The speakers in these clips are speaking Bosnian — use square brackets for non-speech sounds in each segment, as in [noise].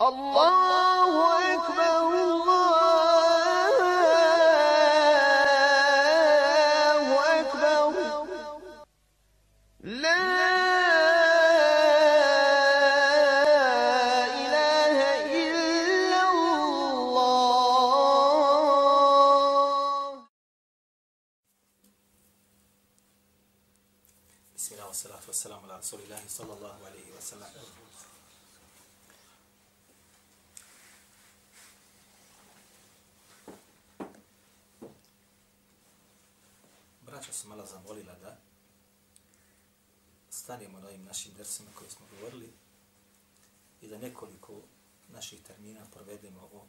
الله stanemo na ovim našim dersima koje smo govorili i da nekoliko naših termina provedemo o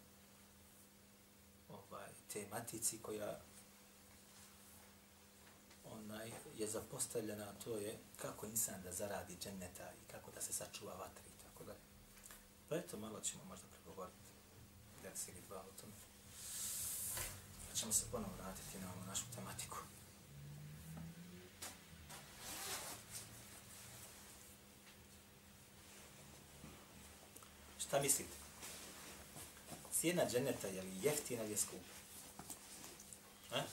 ovaj, tematici koja onaj je zapostavljena, to je kako insan da zaradi dženneta i kako da se sačuva vatri i tako dalje. Pa eto, malo ćemo možda pregovoriti. Da se ili dva o tome. Pa ćemo se ponovo vratiti na ovu našu tematiku. Šta mislite? Cijena dženeta je li jeftina ili je skupa? Ha?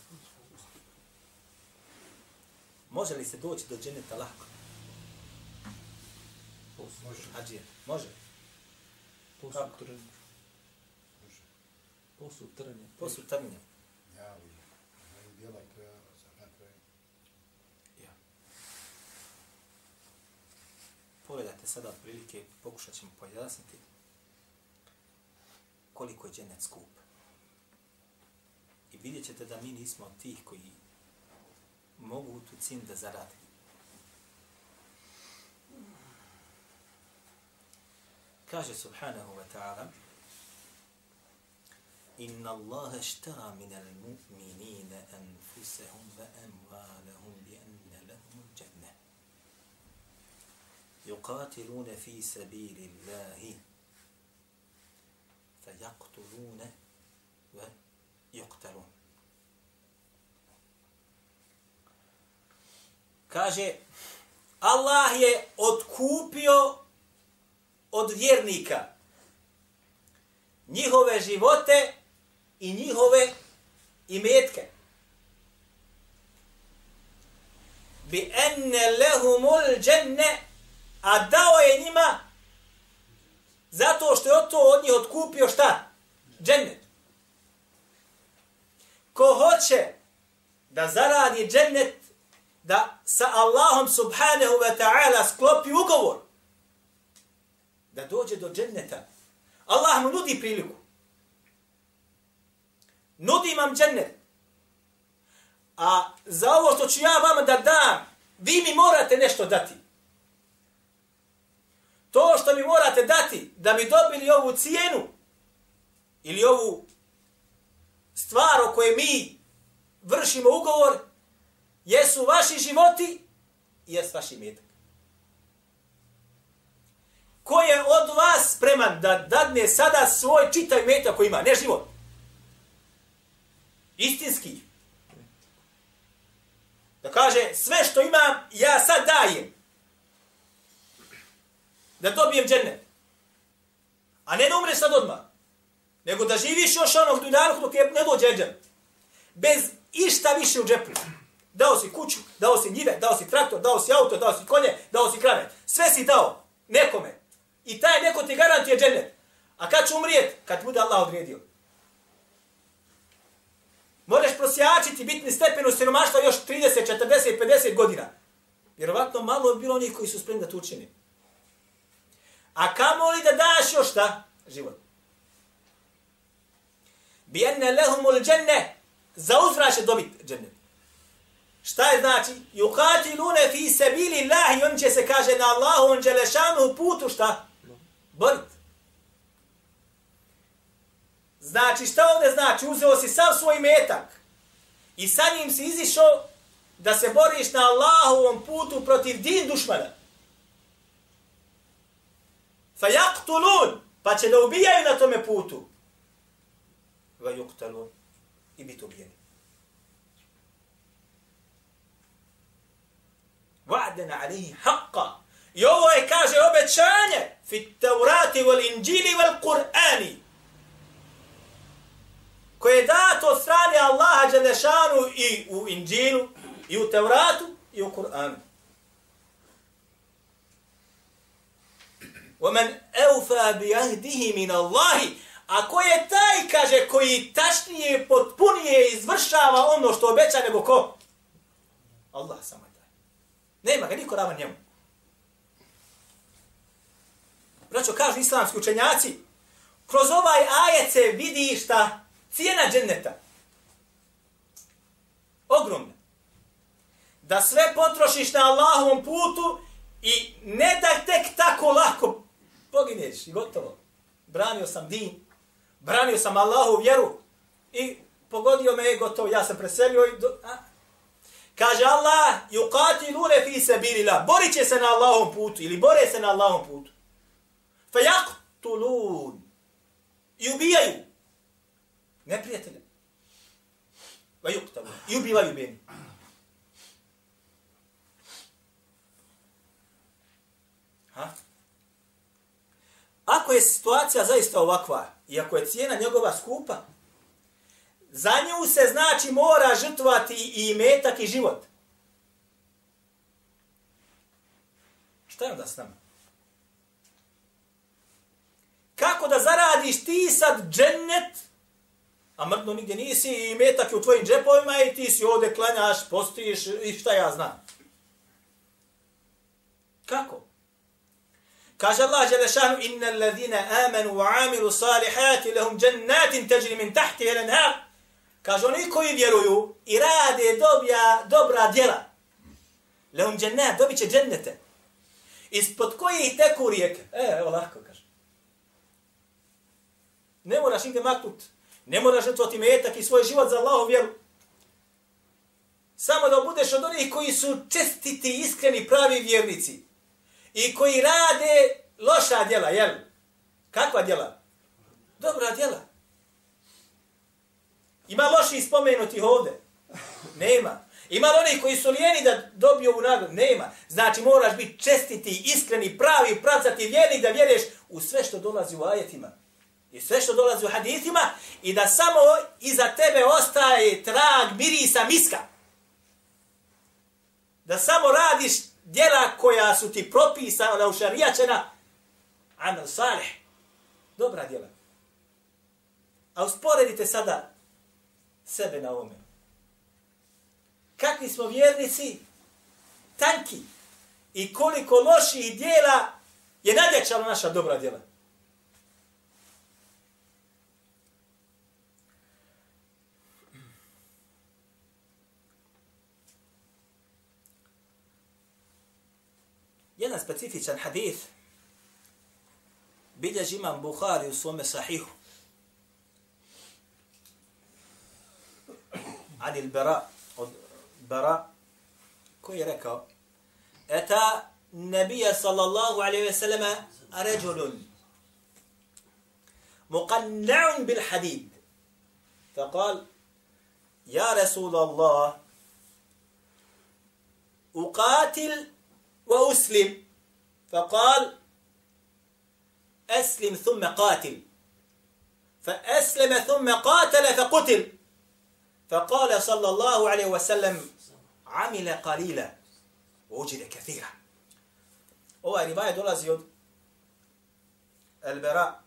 Može li se doći do dženeta lako? Može. Hađije, može? Posud trnje. Može. Posud trnje. Posud trnje. Ja, ali djela treba se napravi. Ja. Pogledajte sada otprilike, pokušat ćemo pojasniti koliko je dženet skup vidjet ćete da mi nismo tih koji mogu tu cin da zaradi. Kaže subhanahu wa ta'ala Inna Allahe štara min al mu'minina anfusahum wa amwalahum bi anna lahum al-jannah. Yuqatiluna fi fe jaktulune ve jokterun. Kaže, Allah je odkupio od vjernika njihove živote i njihove imetke. Bi enne lehumul dženne, a dao je njima zato što je to od njih odkupio šta? Džennet. Ko hoće da zaradi džennet, da sa Allahom subhanahu wa ta'ala sklopi ugovor da dođe do dženneta. Allah mu nudi priliku. Nudi vam džennet. A za ovo što ću ja vama da dam, vi mi morate nešto dati. To što mi morate dati, da mi dobili ovu cijenu, ili ovu stvar o kojoj mi vršimo ugovor, jesu vaši životi i jes vaši metak. Ko je od vas spreman da dadne sada svoj čitaj metak koji ima, ne život? Istinski. Da kaže, sve što imam, ja sad dajem. Da dobijem džene. A ne da umreš sad odmah. Nego da živiš još onog dunjalku dok je ne dođe džen. Bez išta više u džepu. Dao si kuću, dao si njive, dao si traktor, dao si auto, dao si konje, dao si krave. Sve si dao nekome. I taj neko ti garantuje džennet. A kad će umrijet? Kad bude Allah odredio. Možeš prosjačiti bitni stepen u siromaštva još 30, 40, 50 godina. Vjerovatno malo je bilo onih koji su spremni da tu učini. A kamo li da daš još šta? Život. Bi enne lehumul dženne. Za uzvraće dobit džennet. Šta je znači? Yuqatiluna fi sabili Allahi, on će se kaže na Allahu, on dželešanu putu, šta? Borit. Znači, šta ovdje znači? Uzeo si sav svoj metak i sa njim si izišao da se boriš na Allahovom putu protiv din dušmana. Fa yaqtulun, pa će da ubijaju na tome putu. Va yuqtalun, i biti ubijeni. Va'den alihi haqqa. I ovo je, kaže, obećanje fi taurati wal inđili wal Kur'ani koje je dato od strane Allaha Đelešanu i u Inđilu, i u Tevratu, i u Kur'anu. وَمَنْ أَوْفَى بِيَهْدِهِ مِنَ اللَّهِ A ko je taj, kaže, koji tačnije, potpunije izvršava ono što obeća nego ko? Allah samo je taj. Nema ga niko ravan njemu. Braćo, kažu islamski učenjaci, kroz ovaj ajet se vidi šta cijena dženneta. Ogromna. Da sve potrošiš na Allahovom putu i ne da tek tako lako pogineš i gotovo. Branio sam din, branio sam Allahu vjeru i pogodio me je gotovo, ja sam preselio i do, a, Kaže Allah, yuqatilune fi sabilillah. Borit će se na Allahom putu ili bore se na Allahom putu. Fa yaqtulun. I ubijaju neprijatelje. Va yuktavu. I ubivaju beni. Ha? Ako je situacija zaista ovakva, i ako je cijena njegova skupa, za nju se znači mora žrtvati i metak i život. Šta je onda s nama? Kako da zaradiš ti sad džennet, a mrtno nigdje nisi i metak je u tvojim džepovima i ti si ovdje klanjaš, postojiš i šta ja znam. Kako? Kaže Allah Đelešanu, inna alladhina amanu wa amilu salihati lahum jannatin tajri min tahtiha al-anhar. Kaže, oni koji vjeruju i rade dobja, dobra djela, lahum jannat, dobit će džennete. Ispod koji teku rijeke. E, evo lako, kaže. Ne moraš nigde maknut Ne moraš žrtvati metak i svoj život za Allahov vjeru. Samo da budeš od onih koji su čestiti, iskreni, pravi vjernici. I koji rade loša djela, jel? Kakva djela? Dobra djela. Ima loši spomenuti ovde? Nema. Ima li onih koji su lijeni da dobiju ovu nagradu? Nema. Znači moraš biti čestiti, iskreni, pravi, pravcati, vjernik da vjeruješ u sve što dolazi u ajetima. I sve što dolazi u hadithima i da samo iza tebe ostaje trag mirisa miska. Da samo radiš djela koja su ti propisana, ušarijačena, amal salih. Dobra djela. A usporedite sada sebe na ovome. Kakvi smo vjernici? Tanki. I koliko loših djela je nadjačalo naša dobra djela. specifičan hadith bilježi imam Bukhari u svome sahihu. Ani il-Bara, od Bara, koji je rekao, Eta nebija sallallahu alaihi ve selleme ređulun مقنع بالحديد فقال يا رسول الله أقاتل وأسلم فقال أسلم ثم قاتل. فأسلم ثم قاتل فقتل. فقال صلى الله عليه وسلم عمل قليلا. ووجد كثيرا. هو رواية دولة زيود البراء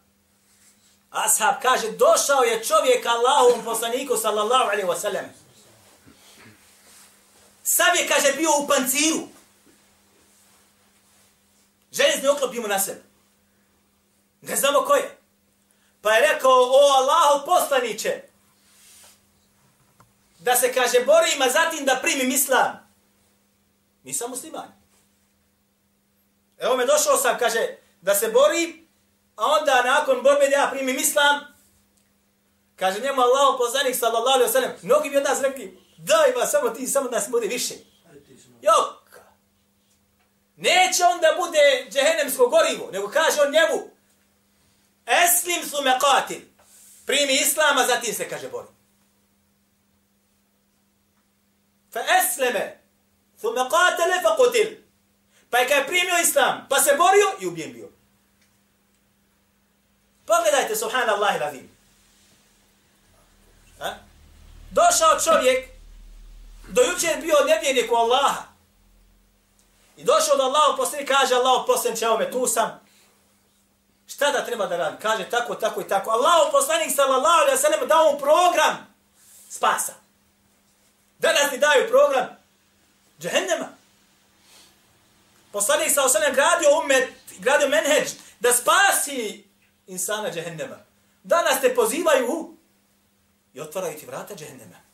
أصحاب كاش دوشا ويتشوفيك الله ومفصنيك صلى الله عليه وسلم سابي كاش بيو وبنسيرو Železni oklop ima na sebi. Ne znamo ko je. Pa je rekao, o Allahu poslaniće, da se kaže borima zatim da primim islam. Nisam musliman. Evo me došao sam, kaže, da se borim, a onda nakon borbe da ja primim islam, kaže njemu Allahu poslanik sallallahu alaihi wa sallam, mnogi bi od nas rekli, daj va, samo ti, samo nas bude više. Jo, Neće on da bude džehennemsko gorivo, nego kaže on njemu, eslim su me katil, primi islama, zatim se kaže bori. Fa esleme, su me katile fa kutil. Pa je kaj primio islam, pa se borio i ubijen bio. Pogledajte, subhanallah i razim. Ha? Došao čovjek, do je bio nevjernik u Allaha. I došao do Allaha, poslije kaže Allah, poslije čao me, tu sam. Šta da treba da radi? Kaže tako, tako i tako. Allahu poslanik sallallahu alaihi ve sallam, dao mu program spasa. Danas ti daju program džehennema. Poslanik sallallahu alaihi sallam gradio umet, gradio menheđ da spasi insana džehennema. Danas te pozivaju u i otvaraju ti vrata džehennema.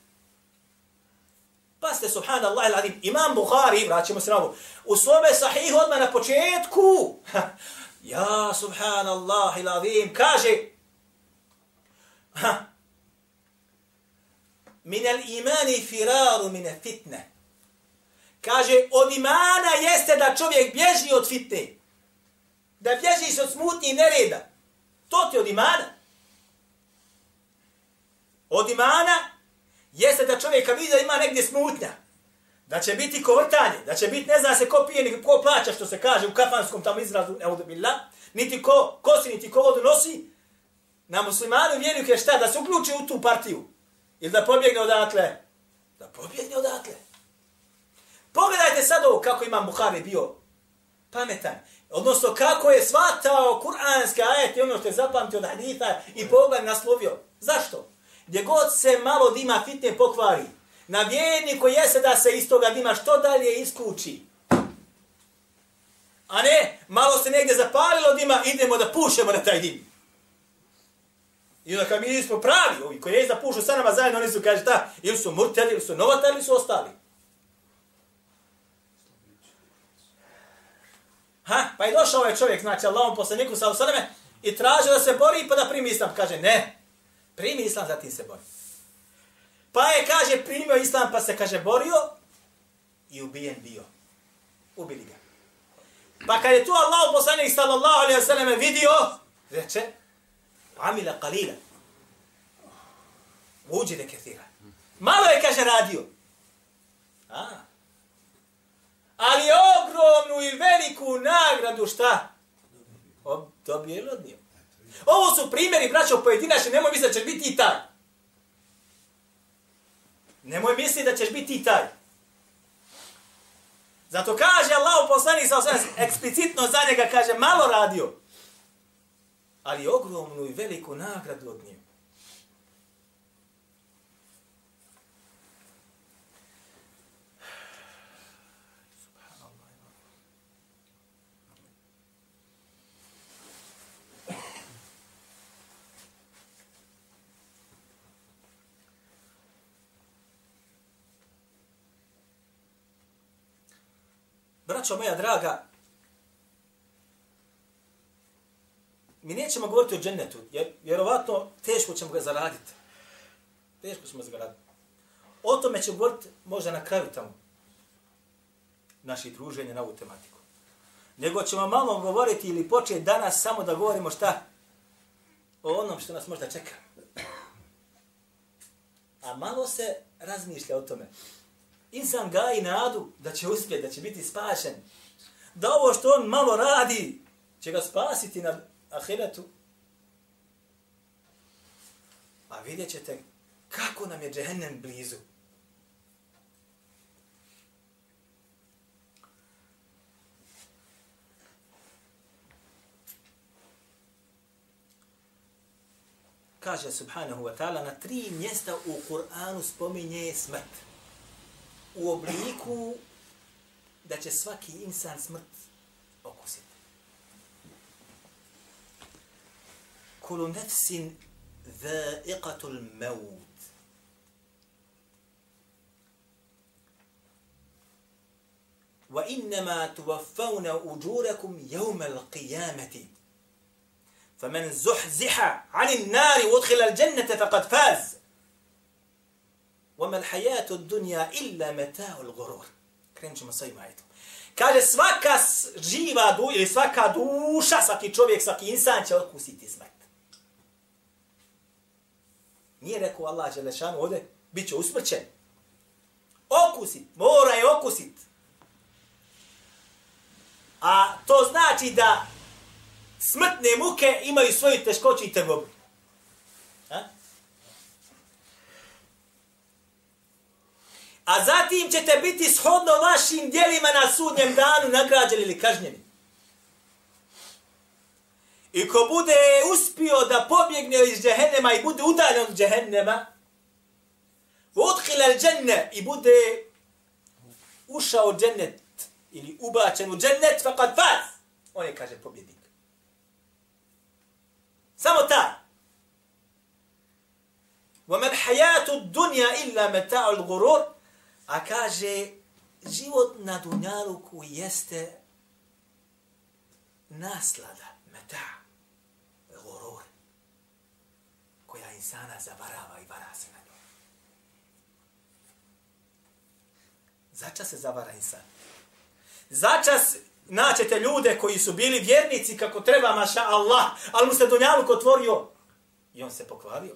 Pa ste, subhanallah, iladim, imam Bukhari, vraćamo se na ovo, u svome sahihu odmah na početku, ja, subhanallah, iladim, kaže, ha, min al imani firaru min fitne. Kaže, od imana jeste da čovjek bježi od fitne. Da bježi od smutnje i nereda. To ti od imana. Od imana jeste da čovjeka vidi da ima negdje smutnja. Da će biti kovrtanje, da će biti ne zna se ko pije, ni ko plaća, što se kaže u kafanskom tamo izrazu, eudubillah, niti ko kosi, niti ko vodu nosi, na muslimanu vjeruju je šta, da se uključi u tu partiju. Ili da pobjegne odatle. Da pobjegne odatle. Pogledajte sad ovo kako imam Buhari bio pametan. Odnosno kako je svatao kuranske ajete, ono što je zapamtio od haditha i pogled naslovio. Zašto? Gdje god se malo dima fitne pokvari, na vjerniku jeste da se iz toga dima što dalje iskuči. A ne, malo se negdje zapalilo dima, idemo da pušemo na taj dim. I onda kad mi nismo pravi, ovi koji je da pušu sa nama zajedno, oni su, kaže, ta, ili su murteli, ili su novatari, ili su ostali. Ha, pa je došao ovaj čovjek, znači Allahom poslaniku sa osadame, i tražio da se bori pa da primi islam. Kaže, ne, primi islam, zatim se bori. Pa je, kaže, primio islam, pa se, kaže, borio i ubijen bio. Ubili ga. Pa kad je tu Allah poslanik sallallahu alaihi wa sallam vidio, reče, amila qalila. Uđide kathira. Malo je, kaže, radio. A. Ali ogromnu i veliku nagradu šta? Dobio ili odnio? Ovo su primjeri, braćo, pojedinačni, nemoj misliti da ćeš biti i taj. Nemoj misliti da ćeš biti i taj. Zato kaže Allah u poslanih sa osvijem, eksplicitno za njega kaže, malo radio. Ali ogromnu i veliku nagradu od njega. Braćo moja draga, mi nećemo govoriti o džennetu, jer vjerovatno teško ćemo ga zaraditi. Teško ćemo ga zaraditi. O tome ćemo govoriti možda na kraju tamo naših druženja na ovu tematiku. Nego ćemo malo govoriti ili početi danas samo da govorimo šta o onom što nas možda čeka. A malo se razmišlja o tome insan gaji nadu da će uspjeti, da će biti spašen. Da ovo što on malo radi, će ga spasiti na ahiretu. A vidjet ćete kako nam je džehennem blizu. Kaže subhanahu wa ta'ala, na tri mjesta u Kur'anu spominje smrt u obliku da će svaki insan smrt okusiti. Kulu nefsin dhaiqatul maut. وإنما توفون أجوركم يوم القيامة فمن زحزح عن النار وادخل الجنة فقد فاز وَمَا الْحَيَاتُ الدُّنْيَا إِلَّا مَتَاءُ الْغُرُورِ Krenut ćemo sa imajetom. Kaže, svaka živa du, ili svaka duša, svaki čovjek, svaki insan će okusiti smrt. Nije rekao Allah Želešanu ovdje, bit će usmrćen. Okusit, mora je okusit. A to znači da smrtne muke imaju svoju teškoću i tegobu. A? A zatim ćete biti shodno vašim dijelima na sudnjem danu nagrađeni ili kažnjeni. I ko bude uspio da pobjegne iz džehennema i bude udaljen od džehennema, vodhila dženne i bude ušao u džennet ili ubačen u džennet, faqad faz. On je, kaže, pobjednik. Samo ta. وَمَنْ حَيَاتُ الدُّنْيَا إِلَّا مَتَاعُ الْغُرُورِ A kaže, život na dunjaluku jeste naslada, meta, horor, koja insana zavarava i vara se na njoj. Začas se zavara insan. Začas naćete ljude koji su bili vjernici kako treba, maša Allah, ali mu se dunjaluk otvorio i on se pokvario.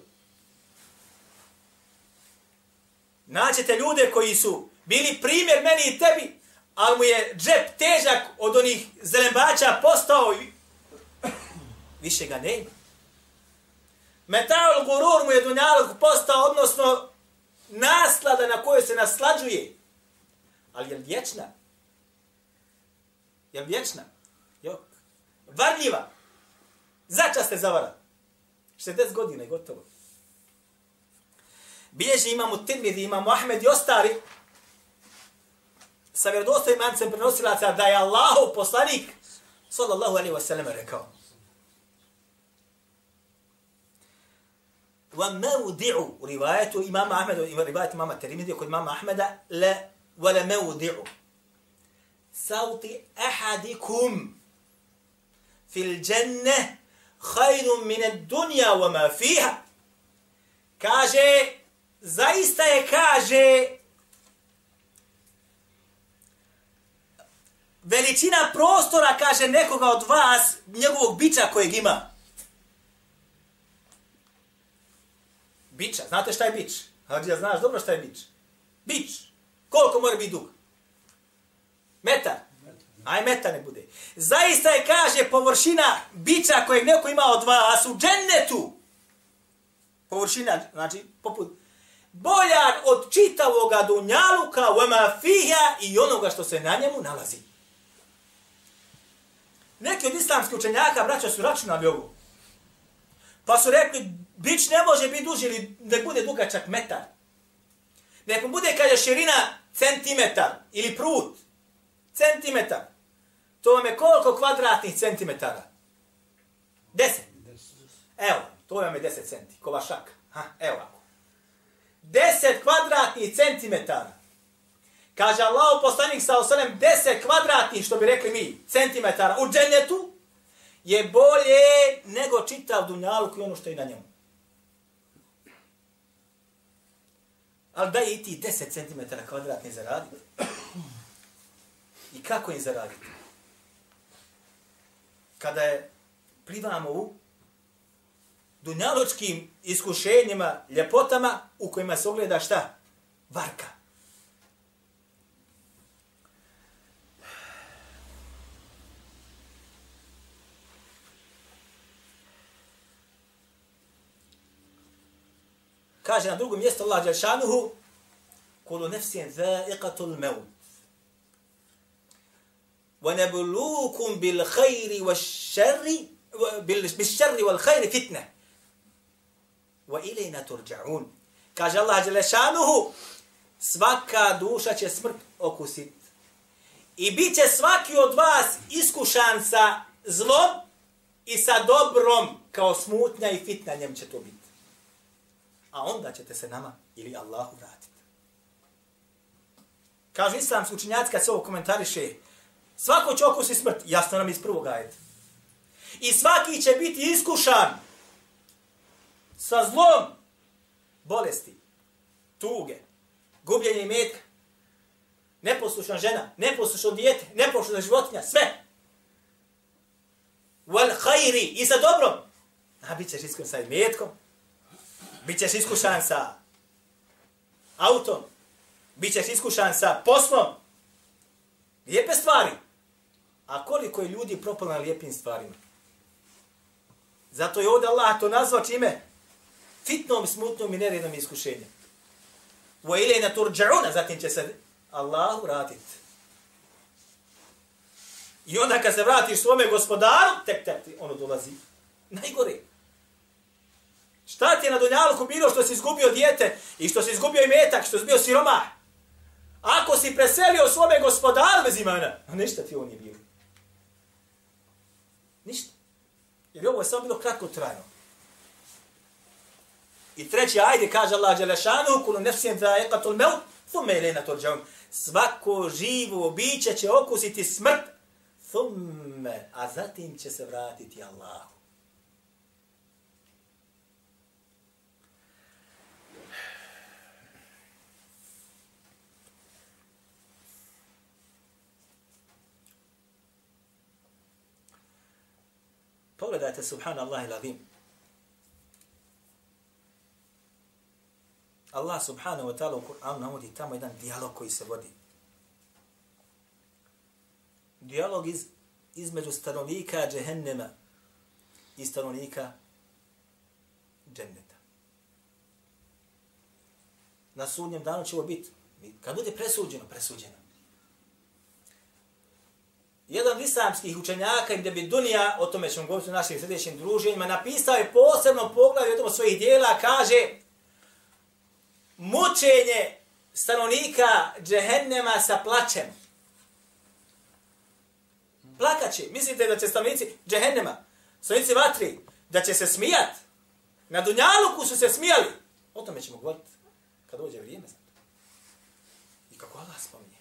Naćete ljude koji su bili primjer meni i tebi, ali mu je džep težak od onih zelembača postao i više ga ne ima. Metal gurur mu je dunjalog postao, odnosno naslada na kojoj se naslađuje. Ali je li vječna? Je li vječna? Jo. Varljiva. Začas te zavara. 60 godina i gotovo bilježi imamo Tirmidhi, imamo Ahmed i ostali, sa vjerodostojim mancem prenosilaca da je Allahu poslanik, sallallahu alaihi wa sallam, rekao. وموضع رواية إمام أحمد ورواية إمام الترمذي وكل إمام أحمد لا ولا موضع صوت أحدكم في الجنة خير من الدنيا وما فيها كاجي zaista je, kaže, veličina prostora, kaže, nekoga od vas, njegovog bića kojeg ima. Bića, znate šta je bić? Hađija, znaš dobro šta je bić? Bić. Koliko mora biti dug? Metar. Aj metar ne bude. Zaista je, kaže, površina bića kojeg neko ima od vas u džennetu. Površina, znači, poput boljan od čitavoga dunjaluka vama fija i onoga što se na njemu nalazi. Neki od islamskih učenjaka, braća, su računali ovo. Pa su rekli, bić ne može biti duži ili ne bude dugačak metar. Neko bude, kaže, širina centimetar ili prut. Centimetar. To vam je koliko kvadratnih centimetara? Deset. Evo, to vam je deset centi, ko vašak. Ha, evo ako. 10 kvadratnih centimetara. Kaže Allah poslanik sa osanem 10 kvadratnih, što bi rekli mi, centimetara u džennetu, je bolje nego čitav dunjaluk i ono što je na njemu. Ali da i ti 10 cm kvadratni zaraditi. I kako im zaraditi? Kada je plivamo u dunjaločkim iskušenjima, ljepotama u kojima se ogleda šta? Varka. Kaže na drugom mjestu Allah Đelšanuhu Kulu nefsijen zaiqatul meut. ونبلوكم بالخير والشر بالشر والخير فتنه wa ilayna turja'un. Kaže Allah Đelešanuhu, svaka duša će smrt okusit. I bit će svaki od vas iskušan sa zlom i sa dobrom, kao smutnja i fitna njem će to biti. A onda ćete se nama ili Allahu vratiti. Kaže islamski učinjaci kad se ovo komentariše, svako će okusiti smrt, jasno nam iz prvog ajeta. I svaki će biti iskušan sa zlom bolesti, tuge, gubljenje imetka, neposlušna žena, neposlušno dijete, neposlušna životinja, sve. Wal khairi i sa dobrom. A bit ćeš iskušan sa imetkom, bit ćeš iskušan sa autom, bit ćeš iskušan sa poslom. Lijepe stvari. A koliko je ljudi propalo na lijepim stvarima? Zato je ovdje Allah to nazvao čime? Fitnom, smutnom i neredom iskušenjem. Wa ilayna turja'una, zatim će se Allah vratit. I onda kad se vratiš svome gospodaru, tek tek ti ono dolazi. Najgore. Šta ti je na Dunjalku bilo što si izgubio dijete i što si izgubio imetak, što si bio siroma? Ako si preselio svome gospodaru bez imana, ništa ti on je bilo. Ništa. Jer ovo je samo bilo kratko trajno. I treći, ajde, kaže Allah Đelešanu, kulu nefsijem za ekatul meut, thume ilena torđaun. Svako živo biće će okusiti smrt, thume, a zatim će se vratiti Allahu. Pogledajte, subhanallah il-azim. Allah subhanahu wa ta'ala u Kur'anu navodi tamo jedan dijalog koji se vodi. Dijalog iz, između stanovnika džehennema i stanovnika dženneta. Na sudnjem danu će ovo biti. Kad bude presuđeno, presuđeno. Jedan od islamskih učenjaka gdje bi Dunija, o tome ćemo govoriti u našim sljedećim druženjima, napisao je posebno poglavlje o tom svojih dijela, kaže mučenje stanovnika džehennema sa plaćem. Plakaće. Mislite da će stanovnici džehennema, stanovnici vatri, da će se smijat? Na Dunjaluku su se smijali. O tome ćemo govoriti kad dođe vrijeme. I kako Allah spominje.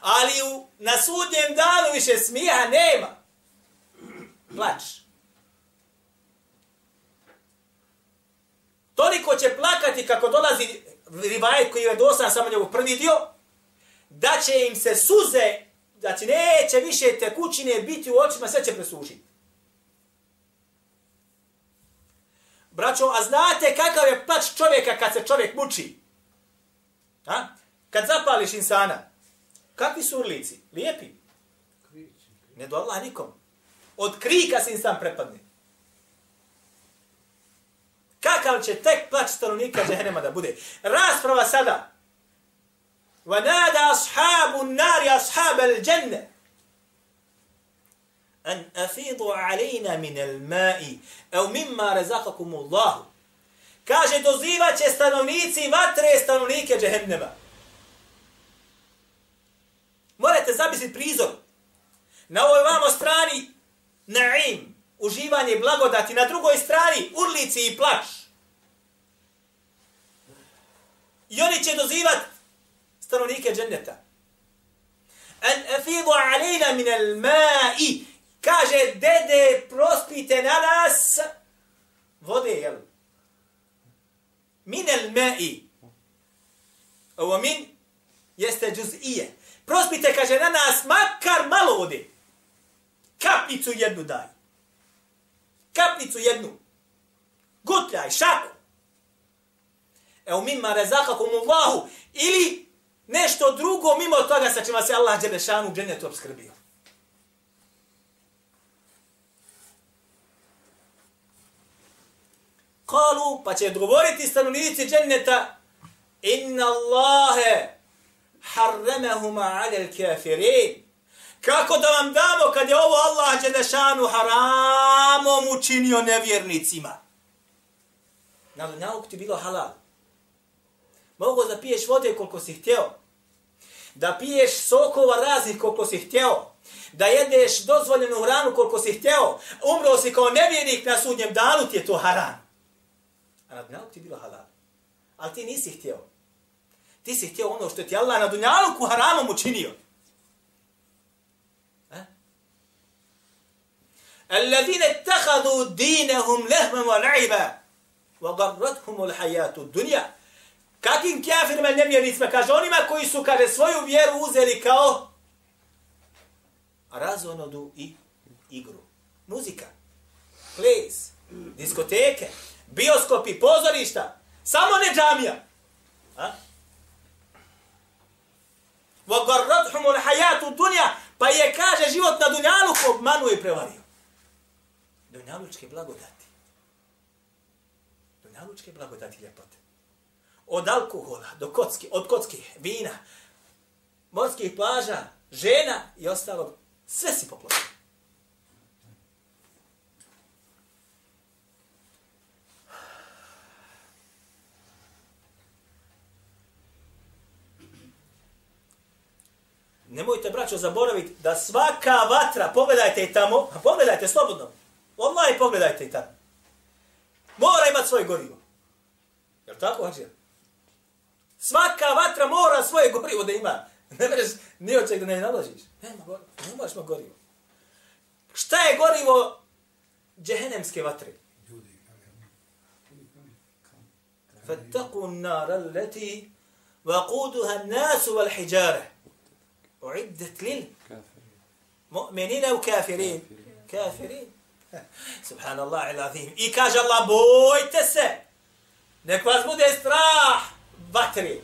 Ali u, na sudnjem danu više smija nema. Plač. Toliko će plakati kako dolazi rivajet koji je dostan samo njegov prvi dio, da će im se suze, da će neće više te kućine biti u očima, sve će presušiti. Braćo, a znate kakav je plač čovjeka kad se čovjek muči? Ha? Kad zapališ insana, kakvi su urlici? Lijepi? Ne do Allah nikom. Od krika se insan prepadne. Kakav će tek plać stanovnika džehennema da bude? Rasprava sada. وَنَادَ أَصْحَابُ النَّارِ أَصْحَابَ الْجَنَّةِ أَنْ أَفِيضُوا عَلَيْنَا مِنَ الْمَاءِ أَوْ مِمَّا رَزَقَكُمُ اللَّهُ Kaže, dozivat će stanovnici vatre stanovnike džehennema. Morate zamisliti prizor. Na ovoj vamo strani naim, uživanje blagodati, na drugoj strani urlici i plač. I oni će dozivat stanovnike dženneta. An afidu alejna min al ma'i. Kaže, dede, prospite na nas vode, jel? Min al ma'i. Ovo min jeste džuz'ije. Prospite, kaže, na nas makar malo vode. Kapicu jednu daj kapnicu jednu. Gutljaj, šaku. Evo mimma rezakakum Allahu. Ili nešto drugo mimo toga sa čima se Allah Đelešanu u džennetu obskrbio. Kalu, pa će odgovoriti stanovnici dženneta, inna Allahe harremehuma ala al-kafirin. Kako da vam damo kad je ovo Allah Đelešanu haramom učinio nevjernicima? Na dunjalku ti bilo halal. Mogu da piješ vode koliko si htio. Da piješ sokova raznih koliko si htio. Da jedeš dozvoljenu hranu koliko si htio. Umro si kao nevjernik na sudnjem danu ti je to haram. A na dunjalku ti bilo halal. Ali ti nisi htio. Ti si htio ono što ti Allah na dunjalku haramom učinio. الذين اتخذوا دينهم لهما ولعبا وغرتهم الحياة الدنيا Kakim kjafirima nevjernicima? Kaže onima koji su, kaže, svoju vjeru uzeli kao razonodu i igru. Muzika, ples, diskoteke, bioskopi, pozorišta. Samo ne džamija. A? وَغَرَّتْهُمُ الْحَيَاتُ الدُّنْيَا Pa je, kaže, život na dunjalu obmanu i prevario dunjalučke blagodati. dunjalučke blagodati ljepote. Od alkohola do kocki, od kocki, vina, morskih plaža, žena i ostalog, sve si poklopio. Nemojte, braćo, zaboraviti da svaka vatra, pogledajte i tamo, a pogledajte slobodno, odmah i pogledajte i tamo, mora imati svoje gorivo. Jel tako, Hađer? Svaka vatra mora svoje gorivo da ima. Ne mereš ni od čega da ne naložiš. Nema gorivo. Ne možeš gorivo. Šta je gorivo džehennemske vatre? فاتقوا النار التي وقودها الناس والحجارة أعدت للمؤمنين وكافرين كافرين سبحان [laughs] Subhanallah il azim. I kaže Allah, bojte se. Nek vas bude strah vatri.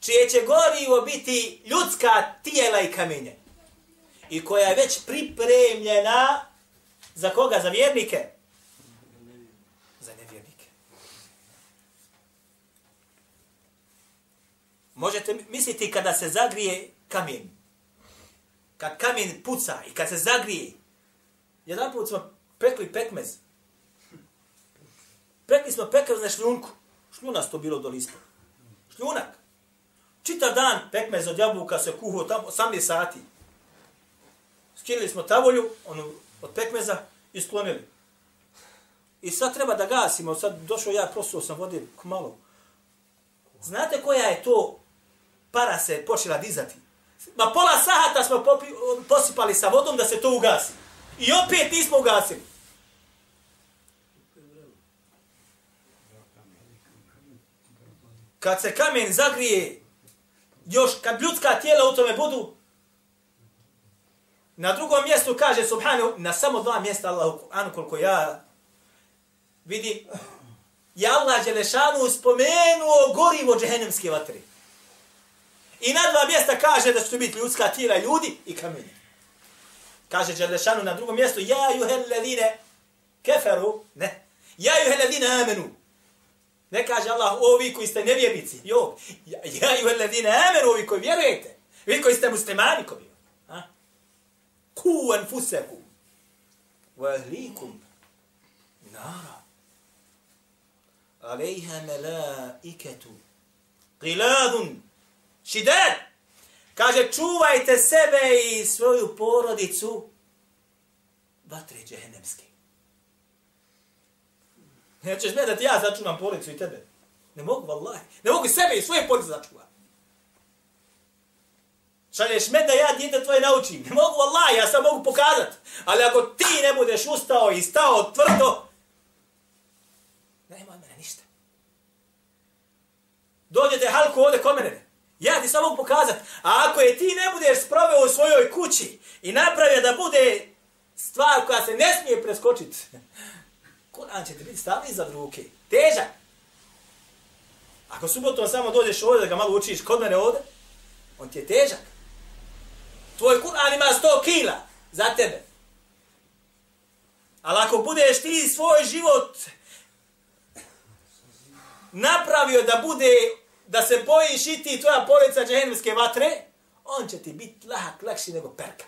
Čije će gorivo biti ljudska tijela i kamenje. I koja je već pripremljena za koga? Za vjernike. Za nevjernike. Možete misliti kada se zagrije kamen. Kad kamen puca i kad se zagrije Jedan put smo pekli pekmez. Pekli smo pekmez na šljunku. Šljunas to bilo do ispod. Šljunak. Čitav dan pekmez od jabuka se kuhao tamo 18 sati. Skinili smo tavolju onu, od pekmeza i sklonili. I sad treba da gasimo. Sad došao ja, prosuo sam vode malo. Znate koja je to para se počela dizati? Ma pola sahata smo popi, posipali sa vodom da se to ugasi. I opet nismo ugasili. Kad se kamen zagrije, još kad ljudska tijela u tome budu, na drugom mjestu kaže Subhanu, na samo dva mjesta Allah u Kur'anu koliko ja vidi, je Allah Đelešanu spomenuo gorivo džehennemske vatri. I na dva mjesta kaže da će to biti ljudska tijela ljudi i kamenje. Kaže Đelešanu na drugom mjestu, ja juhel ladine keferu, ne, ja juhel ladine amenu. Ne kaže Allah, ovi koji ste nevjernici, jo, ja, juhel ladine amenu, ovi koji vjerujete, vi koji ste muslimani, ko bio. Ku anfusehu, wa ahlikum, nara. Alejha melaiketu, qiladun, šidad, Kaže, čuvajte sebe i svoju porodicu vatre džehennemske. Nećeš ne da ti ja začuvam porodicu i tebe. Ne mogu, vallahi. Ne mogu sebe i svoje porodice začuvam. Šalješ me da ja djete tvoje naučim. Ne mogu, vallahi, ja sam mogu pokazat. Ali ako ti ne budeš ustao i stao tvrdo, nema od mene ništa. Dođete halku ovde kod mene. Ja ti samo mogu pokazati. A ako je ti ne budeš sproveo u svojoj kući i napravio da bude stvar koja se ne smije preskočiti, [laughs] Kur'an će ti biti stavni za ruke. Težak. Ako subotom samo dođeš ovdje da ga malo učiš kod mene ovdje, on ti je težak. Tvoj Kur'an ima 100 kila za tebe. Ali ako budeš ti svoj život napravio da bude da se bojiš i ti tvoja porodica džehennemske vatre, on će ti biti lahak, lakši nego perka.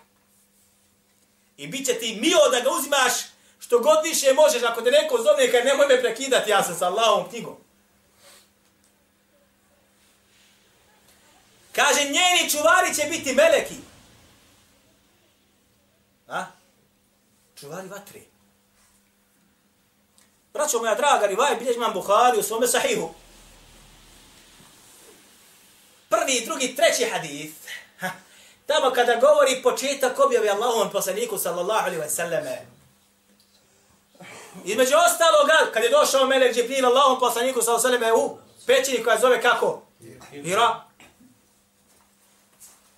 I bit će ti mio da ga uzimaš što god više možeš, ako te neko zove, kaj nemoj me prekidati, ja sam sa Allahom knjigom. Kaže, njeni čuvari će biti meleki. A? Čuvari vatre. Braćo moja draga, rivaj, bilješ imam Buhari u svome sahihu prvi, drugi, treći hadis. Tamo kada govori početak objave Allahom poslaniku sallallahu alaihi wa sallame. Između ostaloga, kad je došao Melek Džibril Allahom poslaniku sallallahu alaihi wa sallame u pećini koja zove kako? Hira.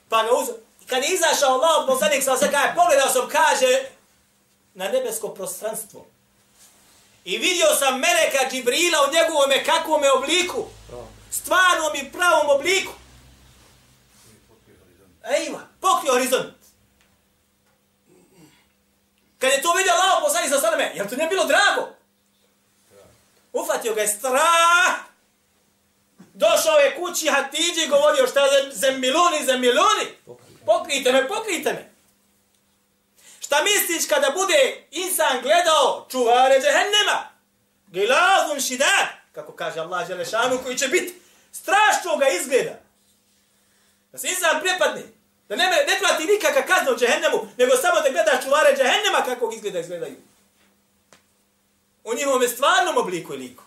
Pa ga uz... Kad je izašao Allahom poslanik sallallahu alaihi wa sallame, pogledao sam, kaže, na nebesko prostranstvo. I vidio sam Meleka Džibrila u njegovome kakvome obliku. Stvarnom i pravom obliku. Ejma, pokrio horizont. Kad je to vidio Allah poslani sa sveme, jel to nije bilo drago? Ufatio ga je strah. Došao je kući Hatidži i govorio šta je zemiluni, zemiluni. Pokrijte me, pokrijte me. Šta misliš kada bude insan gledao čuvare džehennema? Gilazun šidad, kako kaže Allah Želešanu, koji će biti strašno ga izgleda. Da se insan prepadne. Da ne, ne treba ti nikakva kazna u džehennemu, nego samo da gledaš čuvare džehennema kako izgleda izgledaju. U njihovom stvarnom obliku i liku.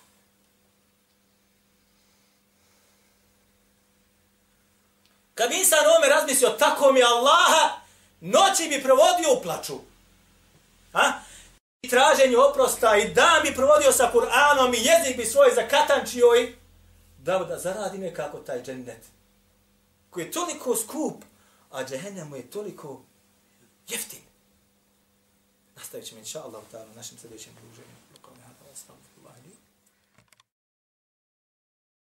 Kad insan ome razmislio, tako mi Allaha, noći bi provodio u plaču. Ha? I traženju oprosta i dan bi provodio sa Kur'anom i jezik bi svoj zakatančio i da, da zaradi nekako taj džennet. Koji je toliko skup, a džehennem mu je toliko jeftin. Nastavit ćemo, inša Allah, u našem sljedećem druženju.